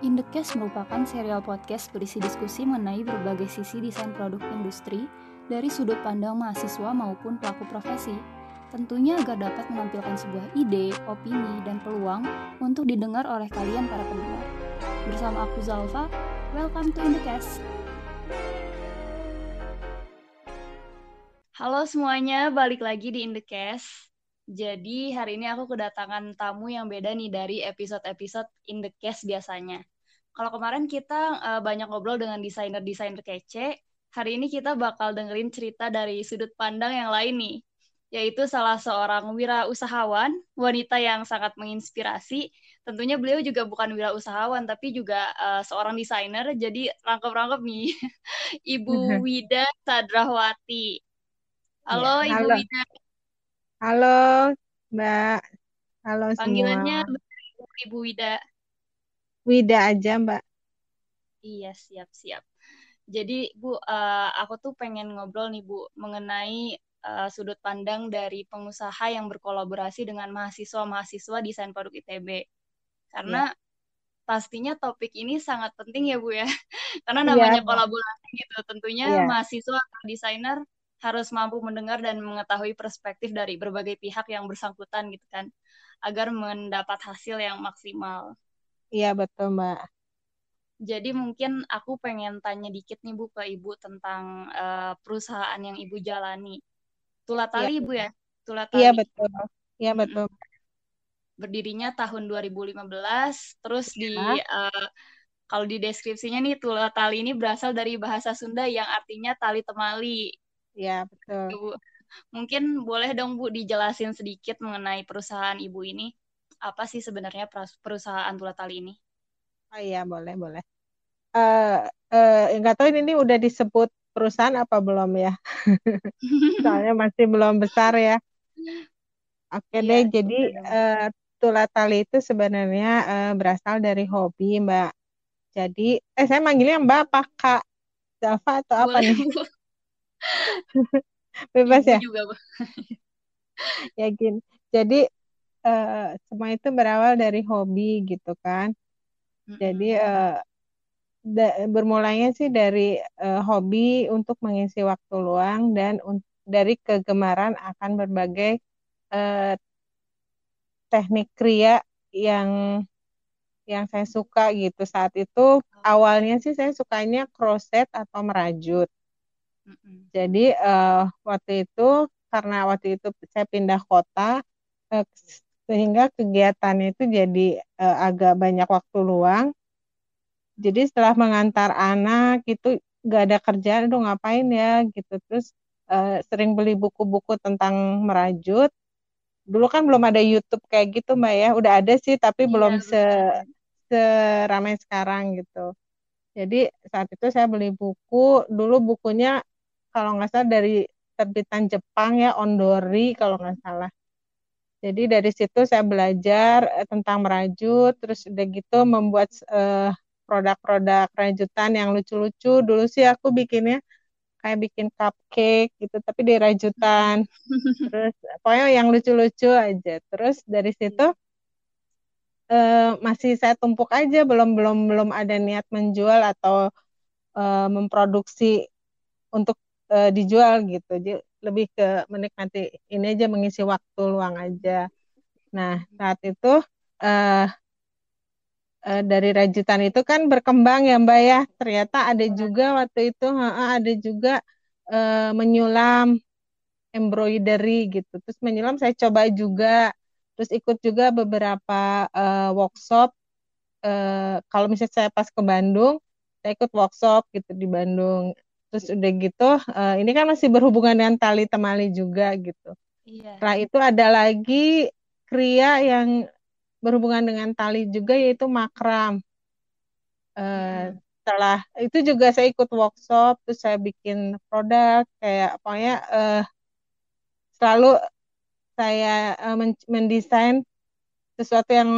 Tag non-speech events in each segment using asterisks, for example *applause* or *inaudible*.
Indekes merupakan serial podcast berisi diskusi mengenai berbagai sisi desain produk industri dari sudut pandang mahasiswa maupun pelaku profesi. Tentunya agar dapat menampilkan sebuah ide, opini, dan peluang untuk didengar oleh kalian para pendengar. Bersama aku Zalfa, welcome to Indekes. Halo semuanya, balik lagi di Indekes. Jadi hari ini aku kedatangan tamu yang beda nih dari episode-episode in the case biasanya. Kalau kemarin kita uh, banyak ngobrol dengan desainer-desainer kece, hari ini kita bakal dengerin cerita dari sudut pandang yang lain nih, yaitu salah seorang wirausahawan, wanita yang sangat menginspirasi. Tentunya beliau juga bukan wirausahawan, tapi juga uh, seorang desainer, jadi rangkep-rangkep nih. *laughs* Ibu Wida Sadrawati. Halo, ya, halo. Ibu Wida. Halo, Mbak. Halo Panggilannya semua. Ibu Wida. Wida aja, Mbak. Iya, siap-siap. Jadi, Bu, uh, aku tuh pengen ngobrol nih, Bu, mengenai uh, sudut pandang dari pengusaha yang berkolaborasi dengan mahasiswa-mahasiswa desain produk ITB. Karena ya. pastinya topik ini sangat penting ya, Bu ya. *laughs* Karena iya, namanya ya, kolaborasi gitu. Tentunya ya. mahasiswa atau desainer harus mampu mendengar dan mengetahui perspektif dari berbagai pihak yang bersangkutan gitu kan agar mendapat hasil yang maksimal. Iya betul mbak. Jadi mungkin aku pengen tanya dikit nih Bu ke Ibu tentang uh, perusahaan yang Ibu jalani. Tulatali ya. Ibu ya? Tulatali. Iya betul. Iya betul. Berdirinya tahun 2015, terus ya. di uh, kalau di deskripsinya nih Tulatali ini berasal dari bahasa Sunda yang artinya tali temali. Ya, betul. Ibu, mungkin boleh dong Bu dijelasin sedikit mengenai perusahaan Ibu ini. Apa sih sebenarnya perusahaan Tulatali ini? Oh iya, boleh, boleh. Uh, uh, nggak tahu ini udah disebut perusahaan apa belum ya? *laughs* Soalnya masih belum besar ya. Oke iya, deh, jadi uh, Tulatali itu sebenarnya uh, berasal dari hobi, Mbak. Jadi, eh saya manggilnya Mbak apa Kak? Zalfa atau Boleh, apa nih? *laughs* Bebas Ibu ya juga *laughs* yakin jadi uh, semua itu berawal dari hobi gitu kan. Jadi uh, da, bermulainya sih dari uh, hobi untuk mengisi waktu luang dan dari kegemaran akan berbagai uh, teknik kria yang yang saya suka gitu. Saat itu awalnya sih saya sukanya crochet atau merajut. Jadi uh, waktu itu karena waktu itu saya pindah kota uh, sehingga kegiatannya itu jadi uh, agak banyak waktu luang. Jadi setelah mengantar anak itu gak ada kerjaan, aduh ngapain ya gitu. Terus uh, sering beli buku-buku tentang merajut. Dulu kan belum ada YouTube kayak gitu mbak ya. Udah ada sih tapi iya, belum se seramai sekarang gitu. Jadi saat itu saya beli buku, dulu bukunya kalau nggak salah dari terbitan Jepang ya Ondori kalau nggak salah. Jadi dari situ saya belajar eh, tentang merajut, terus udah gitu membuat eh, produk-produk rajutan yang lucu-lucu. Dulu sih aku bikinnya kayak bikin cupcake gitu, tapi di rajutan. terus pokoknya yang lucu-lucu aja. Terus dari situ eh, masih saya tumpuk aja, belum belum belum ada niat menjual atau eh, memproduksi untuk uh, dijual gitu. Lebih ke menikmati ini aja mengisi waktu luang aja. Nah saat itu uh, uh, dari rajutan itu kan berkembang ya Mbak ya. Ternyata ada juga waktu itu uh, ada juga uh, menyulam embroidery gitu. Terus menyulam saya coba juga. Terus ikut juga beberapa uh, workshop. Uh, kalau misalnya saya pas ke Bandung, saya ikut workshop gitu di Bandung terus udah gitu uh, ini kan masih berhubungan dengan tali temali juga gitu iya. setelah itu ada lagi kria yang berhubungan dengan tali juga yaitu makram uh, hmm. setelah itu juga saya ikut workshop terus saya bikin produk kayak pokoknya uh, selalu saya uh, mendesain sesuatu yang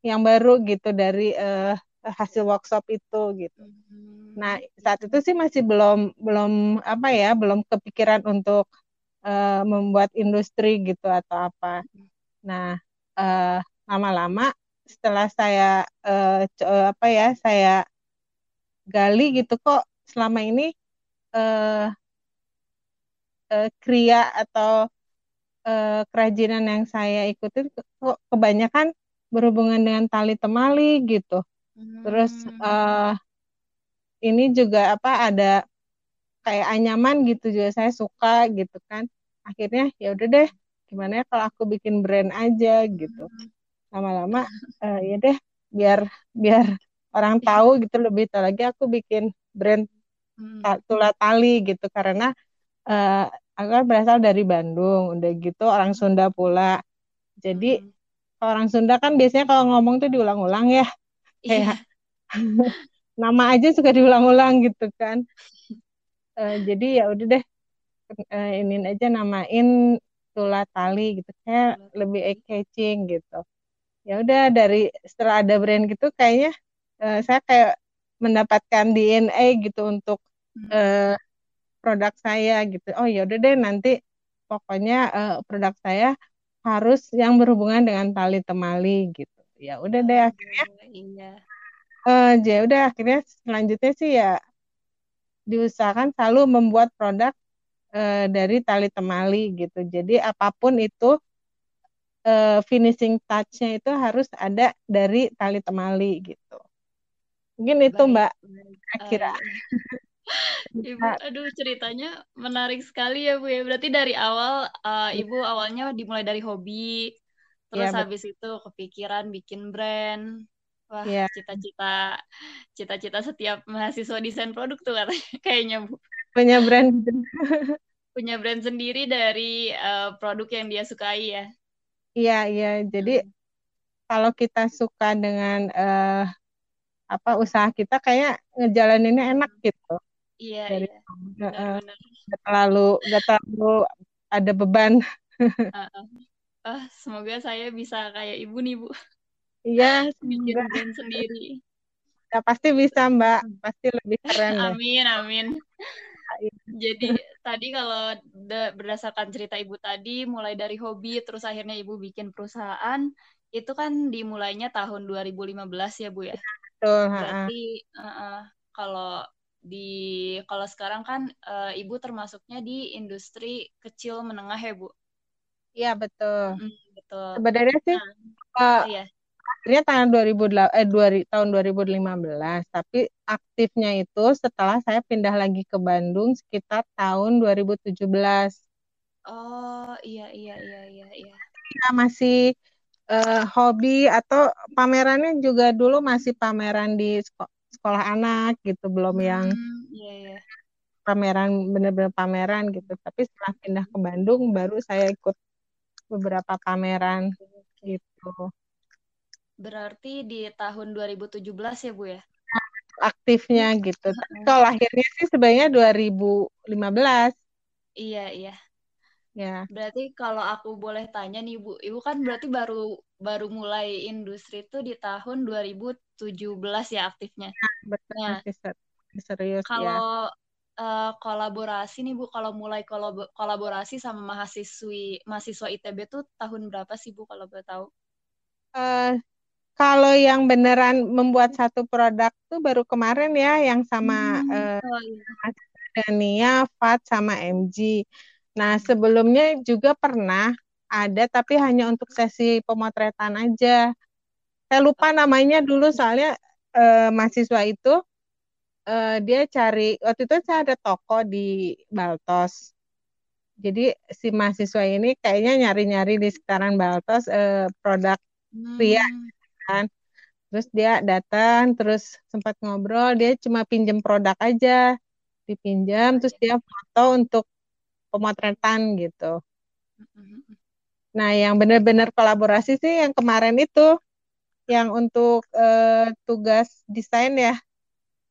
yang baru gitu dari uh, hasil workshop itu gitu. Hmm. Nah saat itu sih masih belum belum apa ya belum kepikiran untuk uh, membuat industri gitu atau apa. Nah lama lama-lama setelah saya uh, apa ya saya gali gitu kok selama ini uh, uh, kria atau uh, kerajinan yang saya ikutin kok kebanyakan berhubungan dengan tali temali gitu. Terus uh, ini juga apa ada kayak anyaman gitu juga saya suka gitu kan. Akhirnya ya udah deh gimana ya kalau aku bikin brand aja gitu. Lama-lama uh, ya deh biar biar orang tahu gitu lebih tahu lagi aku bikin brand hmm. tulah tali gitu karena uh, aku kan berasal dari Bandung udah gitu orang Sunda pula jadi hmm. orang Sunda kan biasanya kalau ngomong tuh diulang-ulang ya. Kayak *laughs* nama aja suka diulang-ulang gitu kan. Uh, jadi ya udah deh uh, ini aja namain tulah tali gitu. Kayak lebih eye catching gitu. Ya udah dari setelah ada brand gitu kayaknya uh, saya kayak mendapatkan DNA gitu untuk uh, produk saya gitu. Oh ya udah deh nanti pokoknya uh, produk saya harus yang berhubungan dengan tali temali gitu ya udah deh akhirnya. iya. Uh, ya udah akhirnya selanjutnya sih ya diusahakan selalu membuat produk uh, dari tali temali gitu. Jadi apa pun itu uh, finishing touch-nya itu harus ada dari tali temali gitu. Mungkin itu baik, mbak kira uh, *laughs* Ibu, aduh ceritanya menarik sekali ya Bu ya. Berarti dari awal uh, Ibu awalnya dimulai dari hobi, terus ya, habis itu kepikiran bikin brand. Wah, iya. cita-cita cita-cita setiap mahasiswa desain produk tuh katanya *laughs* kayaknya Bu. Punya brand. *laughs* Punya brand sendiri dari uh, produk yang dia sukai ya. Iya, iya. Jadi hmm. kalau kita suka dengan uh, apa usaha kita kayak ngejalaninnya enak gitu. Iya, dari iya. Benar, uh, Gak terlalu gak terlalu ada beban. *laughs* uh, uh. Uh, semoga saya bisa kayak ibu nih bu. Iya, *laughs* bikin sendiri. Ya pasti bisa mbak, pasti lebih keren. amin, ya. amin. Jadi tadi kalau berdasarkan cerita ibu tadi, mulai dari hobi, terus akhirnya ibu bikin perusahaan, itu kan dimulainya tahun 2015 ya bu ya. Betul. Berarti uh, uh, kalau di kalau sekarang kan uh, ibu termasuknya di industri kecil menengah ya bu iya betul. Mm, betul. Sebenarnya sih nah, uh, iya. akhirnya tahun 2008 eh 2, tahun 2015 tapi aktifnya itu setelah saya pindah lagi ke Bandung sekitar tahun 2017 oh iya iya iya iya iya. Ya, masih uh, hobi atau pamerannya juga dulu masih pameran di sekolah anak gitu belum hmm, yang yeah, yeah. pameran bener-bener pameran gitu. Tapi setelah pindah ke Bandung baru saya ikut beberapa pameran gitu. Berarti di tahun 2017 ya Bu ya? Aktifnya gitu. Tapi kalau lahirnya sih sebenarnya 2015 iya iya. Ya. Berarti kalau aku boleh tanya nih Bu, Ibu kan berarti baru baru mulai industri itu di tahun 2017 ya aktifnya. Ya, betul, nah, serius kalau ya. Uh, kolaborasi nih Bu, kalau mulai kolab kolaborasi sama mahasiswi mahasiswa ITB tuh tahun berapa sih Bu kalau boleh tahu? Uh, kalau yang beneran membuat satu produk tuh baru kemarin ya, yang sama hmm, uh, oh, iya. Dania, Fat sama MG. Nah, sebelumnya juga pernah ada tapi hanya untuk sesi pemotretan aja. Saya lupa namanya dulu soalnya eh, mahasiswa itu eh, dia cari waktu itu saya ada toko di Baltos. Jadi si mahasiswa ini kayaknya nyari-nyari di sekitaran Baltos eh, produk pria hmm. kan. Terus dia datang, terus sempat ngobrol, dia cuma pinjem produk aja, dipinjam, terus dia foto untuk pemotretan gitu. Nah, yang benar-benar kolaborasi sih yang kemarin itu, yang untuk uh, tugas desain ya,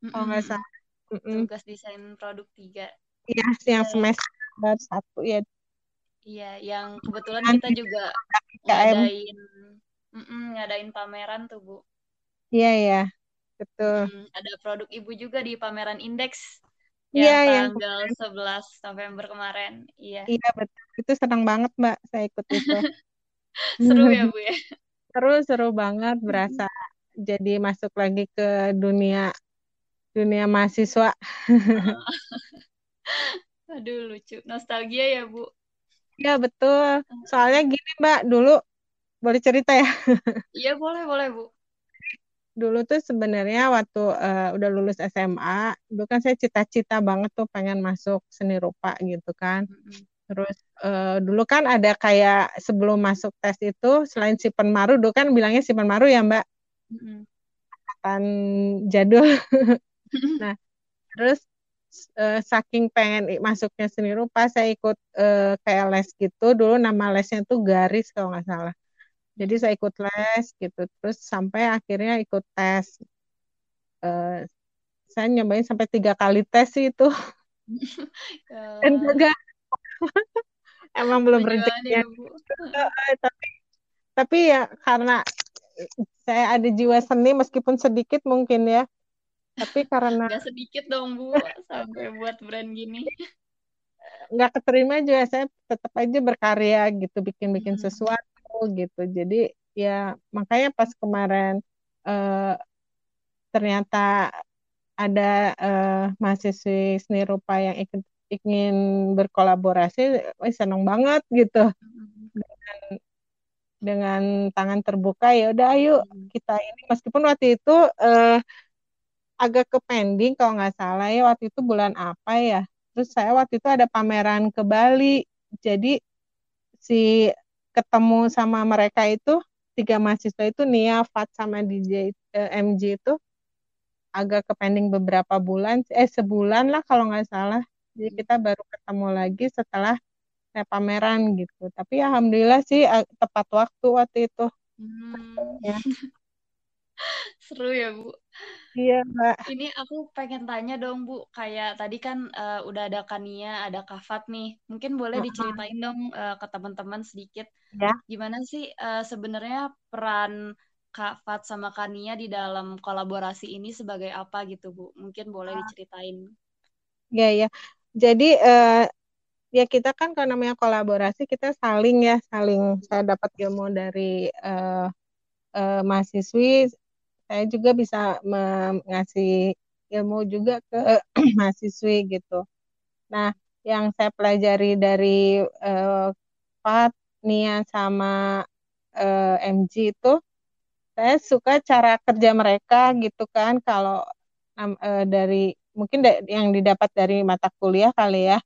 mm kalau nggak salah. Tugas desain produk tiga. Iya, yang iya. semester satu ya. Iya, yang kebetulan kita juga ngadain, mm ngadain pameran tuh bu. Iya ya, betul. Hmm, ada produk ibu juga di pameran indeks yang iya, tanggal yang 11 November kemarin. Iya. Iya, betul. Itu senang banget, Mbak, saya ikut itu. *laughs* Seru ya, Bu ya? seru seru banget berasa jadi masuk lagi ke dunia dunia mahasiswa. *laughs* Aduh lucu, nostalgia ya Bu. Iya betul. Soalnya gini Mbak, dulu boleh cerita ya? *laughs* Iya boleh boleh Bu. Dulu tuh sebenarnya waktu uh, udah lulus SMA, dulu kan saya cita-cita banget tuh pengen masuk seni rupa gitu kan. Mm-hmm. Terus uh, dulu kan ada kayak sebelum masuk tes itu selain si penmaru, dulu kan bilangnya si penmaru ya Mbak. Mm-hmm. Kan jadul. *laughs* nah, terus uh, saking pengen masuknya seni rupa saya ikut uh, kayak les gitu. Dulu nama lesnya tuh garis kalau nggak salah. Jadi saya ikut les gitu. Terus sampai akhirnya ikut tes. Uh, saya nyobain sampai tiga kali tes sih itu. *laughs* Dan juga emang belum rezekinya ya, tapi tapi ya karena saya ada jiwa seni meskipun sedikit mungkin ya tapi karena nggak sedikit dong bu sampai buat brand gini nggak keterima juga saya tetap aja berkarya gitu bikin-bikin hmm. sesuatu gitu jadi ya makanya pas kemarin uh, ternyata ada uh, mahasiswi seni rupa yang ikut ingin berkolaborasi, wah seneng banget gitu hmm. dengan dengan tangan terbuka ya udah ayo hmm. kita ini meskipun waktu itu uh, agak ke pending kalau nggak salah ya waktu itu bulan apa ya. Terus saya waktu itu ada pameran ke Bali. Jadi si ketemu sama mereka itu tiga mahasiswa itu Nia, Fat sama DJ eh, MG itu agak ke pending beberapa bulan, eh sebulan lah kalau nggak salah. Jadi kita baru ketemu lagi setelah saya pameran gitu. Tapi alhamdulillah sih tepat waktu waktu itu. Hmm. Ya. Seru ya, Bu. Iya, Mbak. Ini aku pengen tanya dong, Bu. Kayak tadi kan uh, udah ada Kania, ada Kafat nih. Mungkin boleh diceritain dong uh, ke teman-teman sedikit. Ya. Gimana sih uh, sebenarnya peran Kafat sama Kania di dalam kolaborasi ini sebagai apa gitu, Bu? Mungkin boleh ah. diceritain. Iya, iya. Jadi uh, ya kita kan kalau namanya kolaborasi kita saling ya, saling saya dapat ilmu dari uh, uh, mahasiswi saya juga bisa mengasih ilmu juga ke *clears throat* mahasiswi gitu. Nah, yang saya pelajari dari uh, Pat, Nia sama uh, eh, MG itu, saya suka cara kerja mereka gitu kan. Kalau uh, dari mungkin yang didapat dari mata kuliah kali ya.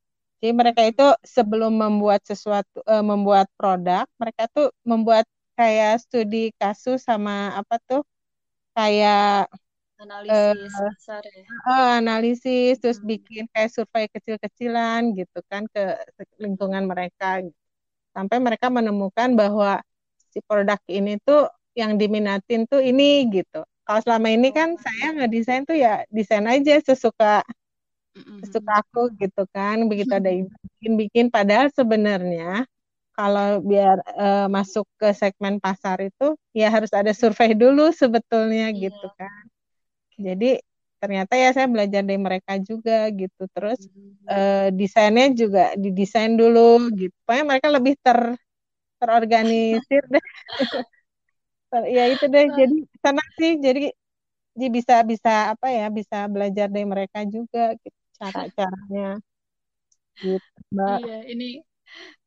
Jadi mereka itu sebelum membuat sesuatu, uh, membuat produk, mereka tuh membuat kayak studi kasus sama apa tuh kayak analisis uh, besar ya. Uh, analisis terus hmm. bikin kayak survei kecil-kecilan gitu kan ke lingkungan mereka sampai mereka menemukan bahwa si produk ini tuh yang diminatin tuh ini gitu. Kalau selama ini kan oh. saya ngedesain tuh ya desain aja sesuka sesuka aku gitu kan. Begitu ada *laughs* bikin-bikin padahal sebenarnya kalau biar uh, masuk ke segmen pasar itu ya harus ada survei dulu sebetulnya yeah. gitu kan. Jadi ternyata ya saya belajar dari mereka juga gitu. Terus mm-hmm. uh, desainnya juga didesain dulu gitu. Pokoknya mereka lebih ter terorganisir deh. ya itu deh. Jadi senang sih. Jadi jadi bisa bisa apa ya bisa belajar dari mereka juga gitu, cara caranya gitu mbak. Iya ini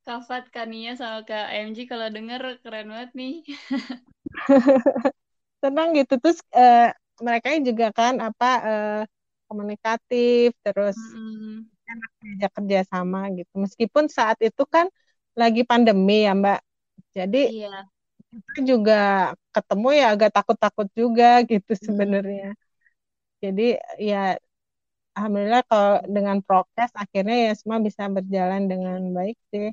Kafat, Kania, sama Kak MG kalau denger keren banget nih. *laughs* Tenang gitu. Terus uh, mereka juga kan apa uh, komunikatif, terus mm enak kerja sama gitu. Meskipun saat itu kan lagi pandemi ya Mbak. Jadi iya. kita juga ketemu ya agak takut-takut juga gitu sebenarnya. Jadi ya alhamdulillah kalau dengan prokes akhirnya ya semua bisa berjalan dengan baik sih.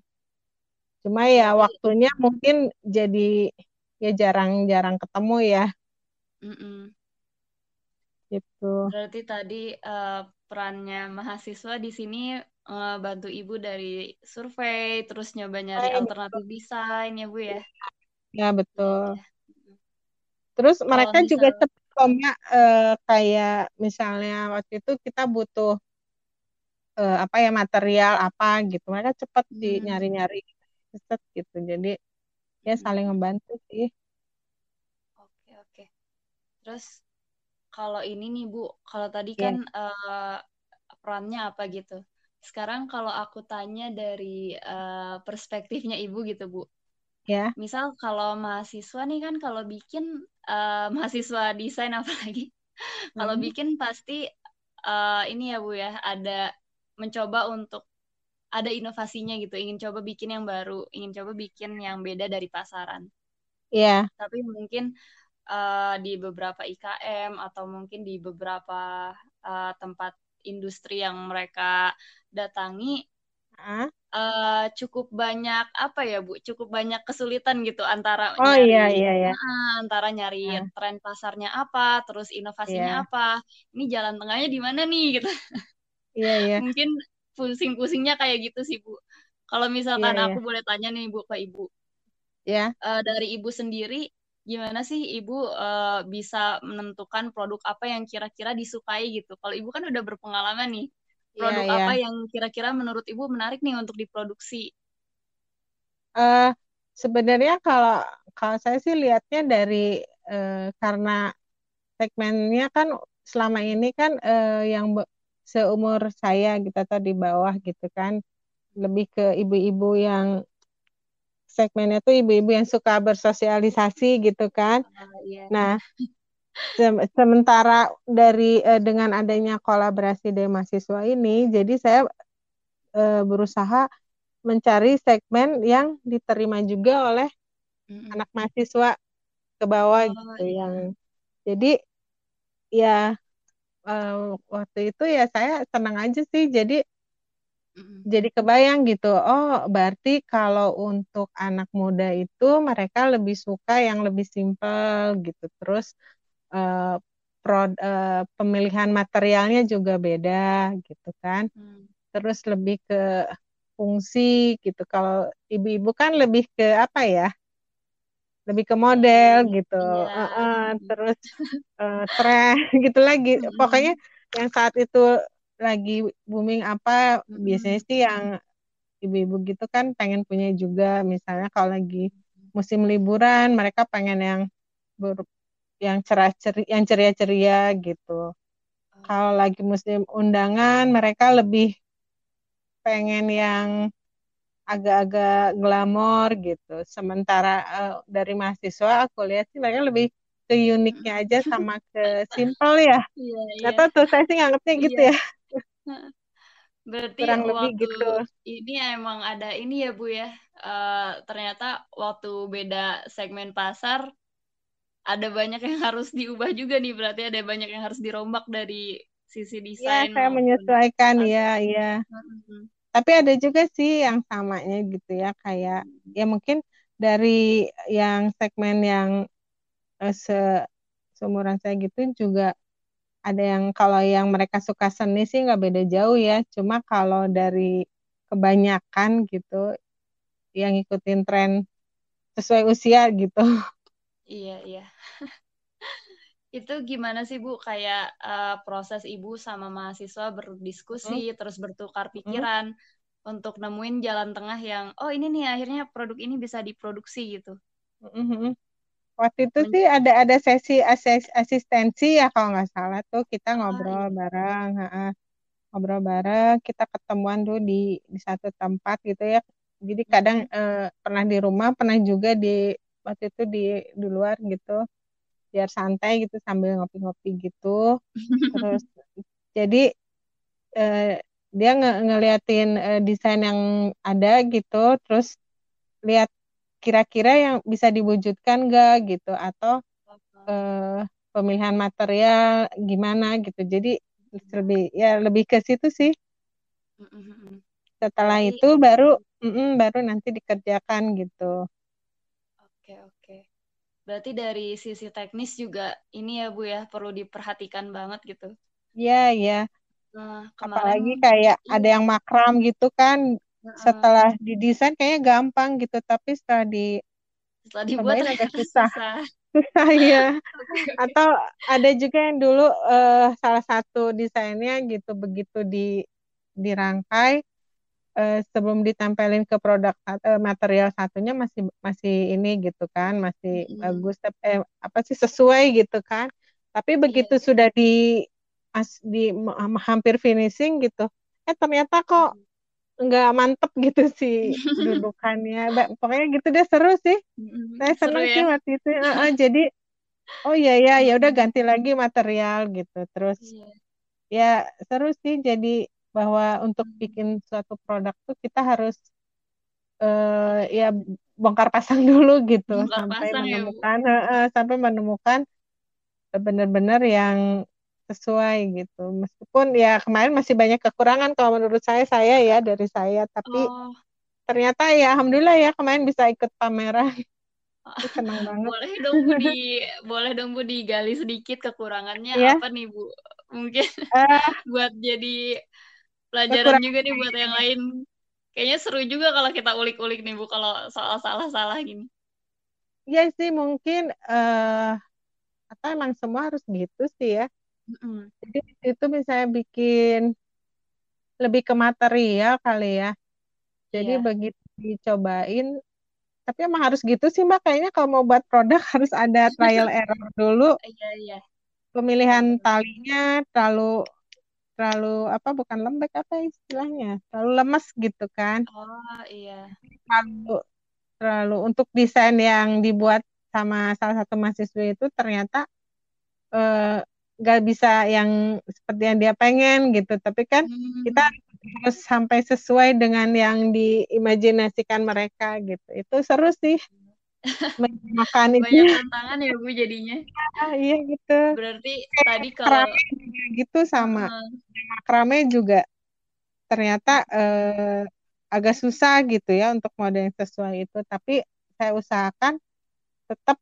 Cuma ya waktunya mungkin jadi ya jarang-jarang ketemu ya. Mm-mm. Gitu. Berarti tadi uh, perannya mahasiswa di sini uh, bantu ibu dari survei, terus nyoba nyari oh, alternatif betul. desain ya bu ya. Ya betul. Ya, Terus Kalau mereka misal... juga cepat uh, kayak misalnya waktu itu kita butuh uh, apa ya material apa gitu, mereka cepat hmm. di nyari-nyari riset gitu jadi ya saling membantu sih Terus kalau ini nih Bu, kalau tadi yeah. kan uh, perannya apa gitu. Sekarang kalau aku tanya dari uh, perspektifnya Ibu gitu Bu. Ya. Yeah. Misal kalau mahasiswa nih kan kalau bikin uh, *laughs* mahasiswa desain apalagi, kalau bikin pasti uh, ini ya Bu ya ada mencoba untuk ada inovasinya gitu, ingin coba bikin yang baru, ingin coba bikin yang beda dari pasaran. Iya. Yeah. Tapi mungkin uh, di beberapa IKM atau mungkin di beberapa uh, tempat industri yang mereka datangi huh? uh, cukup banyak apa ya bu cukup banyak kesulitan gitu antara oh, nyari iya, iya, iya. Uh, antara nyari uh. tren pasarnya apa terus inovasinya yeah. apa ini jalan tengahnya di mana nih gitu iya iya *laughs* mungkin pusing-pusingnya kayak gitu sih bu kalau misalkan yeah, aku yeah. boleh tanya nih bu ke ibu ya yeah. uh, dari ibu sendiri gimana sih ibu uh, bisa menentukan produk apa yang kira-kira disukai gitu? Kalau ibu kan udah berpengalaman nih, iya, produk yeah, yeah. apa yang kira-kira menurut ibu menarik nih untuk diproduksi? Uh, sebenarnya kalau kalau saya sih lihatnya dari uh, karena segmennya kan selama ini kan uh, yang seumur saya gitu atau di bawah gitu kan lebih ke ibu-ibu yang segmennya tuh ibu-ibu yang suka bersosialisasi gitu kan. Oh, iya. Nah, se sementara dari uh, dengan adanya kolaborasi dari mahasiswa ini, jadi saya uh, berusaha mencari segmen yang diterima juga oleh mm -hmm. anak mahasiswa ke bawah oh, gitu iya. yang jadi ya uh, waktu itu ya saya senang aja sih jadi jadi kebayang gitu, oh berarti kalau untuk anak muda itu mereka lebih suka yang lebih simpel gitu. Terus uh, pro, uh, pemilihan materialnya juga beda gitu kan. Hmm. Terus lebih ke fungsi gitu. Kalau ibu-ibu kan lebih ke apa ya? Lebih ke model hmm. gitu. Yeah. Uh, uh, terus uh, tren *laughs* gitu lagi. Hmm. Pokoknya yang saat itu lagi booming apa hmm. biasanya sih yang ibu-ibu gitu kan pengen punya juga misalnya kalau lagi musim liburan mereka pengen yang ber, yang cerah ceri yang ceria-ceria gitu. Kalau lagi musim undangan mereka lebih pengen yang agak-agak glamor gitu. Sementara uh, dari mahasiswa aku lihat sih mereka lebih ke uniknya aja sama ke simple ya. *laughs* Iya, iya. Tuh saya sih nganggapnya gitu iya. ya. *laughs* Berarti Kurang lebih waktu gitu. ini emang ada ini ya Bu ya. Uh, ternyata waktu beda segmen pasar ada banyak yang harus diubah juga nih berarti ada banyak yang harus dirombak dari sisi iya, desain. Ya, saya menyesuaikan ya, ya. Hmm. Tapi ada juga sih yang samanya gitu ya kayak hmm. ya mungkin dari yang segmen yang uh, se seumuran saya gitu juga ada yang kalau yang mereka suka seni sih nggak beda jauh ya. Cuma kalau dari kebanyakan gitu yang ngikutin tren sesuai usia gitu. Iya iya *laughs* itu gimana sih bu kayak uh, proses ibu sama mahasiswa berdiskusi hmm. terus bertukar pikiran hmm. untuk nemuin jalan tengah yang oh ini nih akhirnya produk ini bisa diproduksi gitu hmm. Waktu itu sih ada ada sesi asis, asistensi ya kalau nggak salah tuh kita oh, ngobrol iya. bareng, ha -ha. ngobrol bareng, kita ketemuan tuh di di satu tempat gitu ya. Jadi kadang hmm. eh, pernah di rumah, pernah juga di waktu itu di di luar gitu, biar santai gitu sambil ngopi-ngopi gitu. Terus *laughs* jadi eh, dia nge ngeliatin eh, desain yang ada gitu, terus lihat kira-kira yang bisa diwujudkan nggak gitu? Atau uh, pemilihan material gimana gitu? Jadi lebih ya lebih ke situ sih. Setelah itu baru mm -mm, baru nanti dikerjakan gitu Berarti dari sisi teknis juga ini ya Bu ya perlu diperhatikan banget gitu. Iya, iya. Nah, kemarin, Apalagi kayak iya. ada yang makram gitu kan, setelah didesain kayaknya gampang gitu tapi setelah di setelah dibuat agak *laughs* susah susah, *laughs* ya atau ada juga yang dulu uh, salah satu desainnya gitu begitu di dirangkai uh, sebelum ditempelin ke produk uh, material satunya masih masih ini gitu kan masih hmm. bagus eh, apa sih sesuai gitu kan Tapi begitu yeah. sudah di as, di hampir finishing gitu, eh ternyata kok nggak mantep gitu sih *laughs* dudukannya. Pokoknya gitu deh seru sih. Saya seneng ya? sih waktu itu. *laughs* Uh, uh, jadi oh iya ya ya udah ganti lagi material gitu. Terus yeah. ya seru sih jadi bahwa untuk bikin suatu produk tuh kita harus uh, ya bongkar pasang *laughs* dulu gitu bongkar sampai pasang menemukan ya, uh, sampai menemukan benar-benar yang sesuai gitu. Meskipun ya kemarin masih banyak kekurangan kalau menurut saya saya ya dari saya, tapi oh. ternyata ya alhamdulillah ya kemarin bisa ikut pameran. Senang *laughs* banget. Boleh dong Bu di boleh dong Bu digali sedikit kekurangannya yeah. apa nih Bu? Mungkin uh, *laughs* buat jadi pelajaran juga nih buat yang lain. Kayaknya seru juga kalau kita ulik-ulik nih Bu kalau soal salah-salah gini. Iya sih mungkin uh, atau emang semua harus gitu sih ya. Mm-hmm. Jadi itu misalnya bikin lebih ke material kali ya. Jadi yeah. begitu dicobain, tapi emang harus gitu sih mbak. Kayaknya kalau mau buat produk *laughs* harus ada trial error dulu. Iya yeah, iya. Yeah. Pemilihan talinya terlalu terlalu apa bukan lembek apa istilahnya terlalu lemes gitu kan. Oh iya. Terlalu terlalu untuk desain yang dibuat sama salah satu mahasiswa itu ternyata eh, nggak uh, bisa yang seperti yang dia pengen gitu. Tapi kan hmm. kita harus sampai sesuai dengan yang diimajinasikan mereka gitu. Itu seru sih makan itu. Banyak tantangan ya bu jadinya. Ah, iya gitu. Berarti Kayak tadi kalau gitu sama. Uh, makrame juga ternyata uh, agak susah gitu ya untuk mode yang sesuai itu. Tapi saya usahakan tetap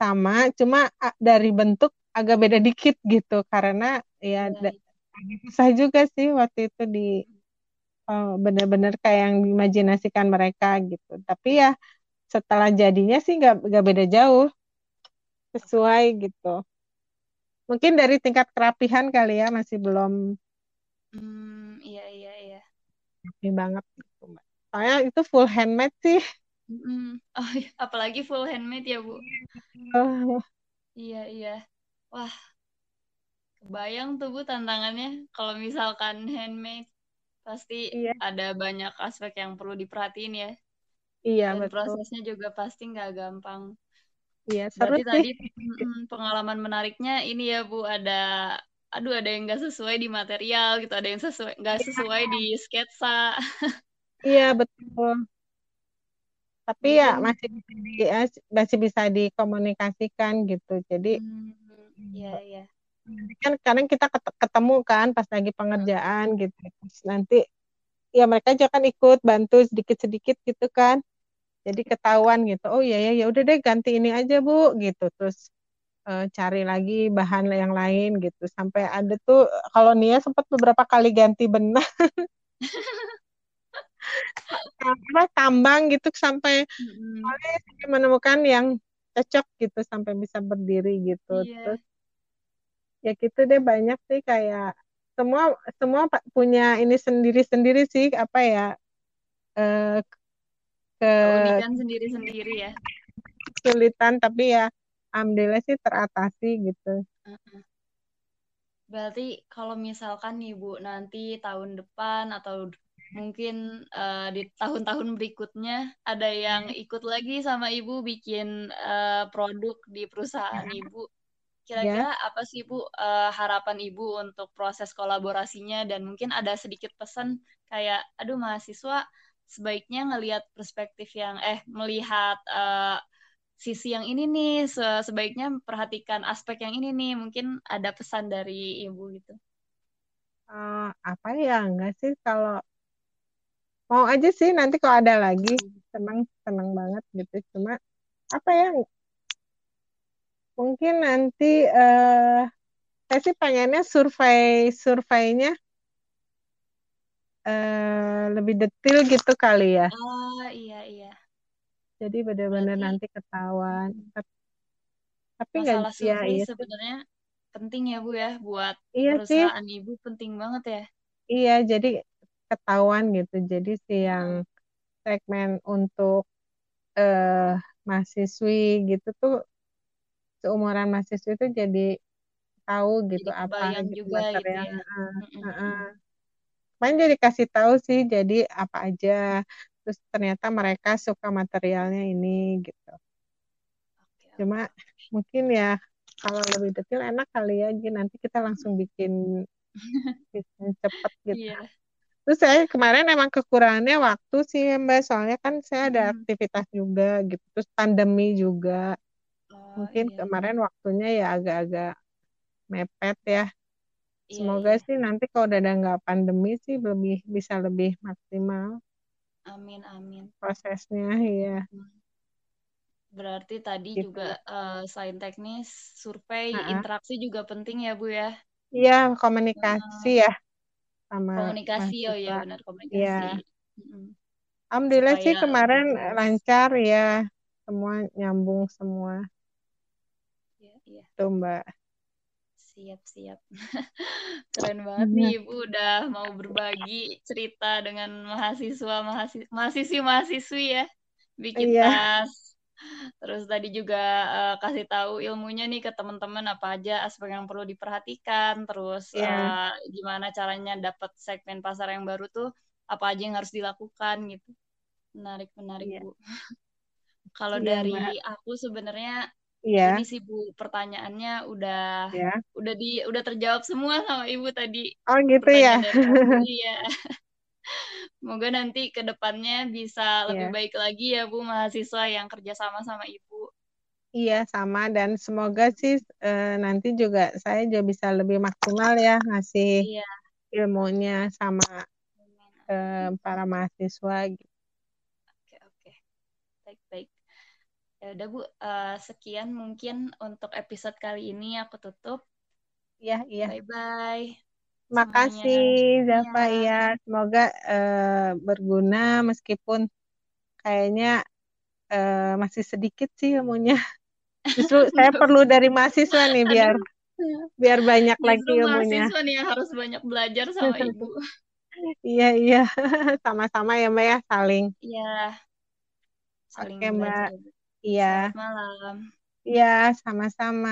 sama cuma dari bentuk agak beda dikit gitu. Karena ya, ya, ya. susah juga sih waktu itu di oh, benar-benar kayak yang diimajinasikan mereka gitu. Tapi ya setelah jadinya sih nggak nggak beda jauh. Sesuai gitu. Mungkin dari tingkat kerapihan kali ya masih belum hmm, iya iya iya. Rapi banget gitu mbak. Soalnya itu full handmade sih. Mm oh iya, apalagi full handmade ya bu? Oh. *laughs* iya iya. Wah. Kebayang tuh bu tantangannya. Kalau misalkan handmade pasti iya. ada banyak aspek yang perlu diperhatiin ya Iya, Dan betul. prosesnya juga pasti nggak gampang. Iya, seru Berarti tadi pengalaman menariknya ini ya Bu, ada aduh ada yang nggak sesuai di material gitu, ada yang sesuai nggak iya. sesuai di sketsa. *laughs* Iya, betul. Tapi ya masih bisa di, ya, masih bisa dikomunikasikan gitu. Jadi hmm, iya iya. Kan kadang kita ketemu kan pas lagi pengerjaan gitu. Terus nanti ya mereka juga kan ikut bantu sedikit-sedikit gitu kan jadi ketahuan gitu oh iya ya ya udah deh ganti ini aja bu gitu terus uh, cari lagi bahan yang lain gitu sampai ada tuh kalau Nia sempat beberapa kali ganti benang *laughs* apa tambang gitu sampai mm-hmm. menemukan yang cocok gitu sampai bisa berdiri gitu yeah. terus ya gitu deh banyak sih kayak semua semua punya ini sendiri-sendiri sih apa ya eh, keunikan sendiri-sendiri ya. kesulitan tapi ya alhamdulillah sih teratasi gitu. Berarti kalau misalkan nih bu nanti tahun depan atau mungkin uh, di tahun-tahun berikutnya ada yang ikut lagi sama ibu bikin uh, produk di perusahaan ibu kira-kira ya. apa sih bu uh, harapan ibu untuk proses kolaborasinya? Dan mungkin ada sedikit pesan kayak aduh mahasiswa sebaiknya ngelihat perspektif yang eh melihat uh, sisi yang ini nih se sebaiknya perhatikan aspek yang ini nih mungkin ada pesan dari ibu gitu. Uh, apa ya enggak sih kalau mau aja sih nanti kalau ada lagi senang senang banget gitu. Cuma apa ya mungkin nanti uh, saya sih pengennya survei surveinya uh, lebih detail gitu kali ya. Oh iya iya. Jadi benar-benar nanti ketahuan. Hmm. Tapi nggak ya iya sebenarnya penting ya Bu ya buat iya perusahaan sih. Ibu penting banget ya. Iya, jadi ketahuan gitu. Jadi si yang segmen untuk eh mahasiswi gitu tuh seumuran mahasiswa itu jadi tahu gitu jadi apa gitu juga gitu material. ya Uh, uh, uh. Main jadi kasih tahu sih jadi apa aja. Terus ternyata mereka suka materialnya ini gitu. Cuma mungkin ya kalau lebih detail enak kali ya Ji. nanti kita langsung bikin *laughs* bikin cepet gitu. iya Terus saya kemarin emang kekurangannya waktu sih Mbak, soalnya kan saya ada Mm-mm. aktivitas juga gitu. Terus pandemi juga. oh Mungkin iya kemarin waktunya ya agak-agak mepet ya. Iya Semoga iya sih nanti kalau udah ada nggak pandemi sih lebih bisa lebih maksimal amin amin prosesnya ya Hmm. berarti tadi gitu. juga eh, selain teknis survei Nah, interaksi juga penting ya Bu ya iya komunikasi Eh, ya sama komunikasi oh iya mahasiswa. benar Iya, komunikasi Mm-mm. alhamdulillah sih supaya lebih kemarin lancar ya, semua nyambung semua Iya, iya. tuh Mbak. Siap, siap. *laughs* Keren banget nih Iya, Ibu udah mau berbagi cerita dengan mahasiswa, mahasiswi, mahasiswi, mahasiswi ya. Bikin iya, tas. Terus tadi juga eh, kasih tahu ilmunya nih ke teman-teman apa aja aspek yang perlu diperhatikan. Terus iya, eh, gimana caranya dapat segmen pasar yang baru tuh apa aja yang harus dilakukan gitu. Menarik, menarik iya, Bu. *laughs* Kalau Mbak. dari aku sebenarnya ini Iya, sih Bu, pertanyaannya udah ya. udah di udah terjawab semua sama Ibu tadi. Oh gitu ya. Pertanyaan. *laughs* Iya. Semoga nanti ke depannya bisa lebih Iya, baik lagi ya Bu mahasiswa yang kerjasama sama Ibu. iya sama dan semoga sih eh, nanti juga saya juga bisa lebih maksimal ya ngasih Iya. ilmunya sama amin. para mahasiswa gitu. Oke, oke. Baik, baik. Ya udah Bu, Eh, sekian mungkin untuk episode kali ini aku tutup. Iya, iya. Bye-bye. Makasih. Zafa ya. Semoga eh, berguna meskipun kayaknya eh, masih sedikit sih ilmunya. *laughs* Justru saya perlu dari mahasiswa nih biar biar banyak lagi justru ilmunya. mahasiswa nih yang harus banyak belajar sama *laughs* ibu. Iya, iya. *laughs* Sama-sama ya Mbak ya, saling. Iya, saling Oke Mbak. belajar. Iya. Selamat malam. Iya, sama-sama.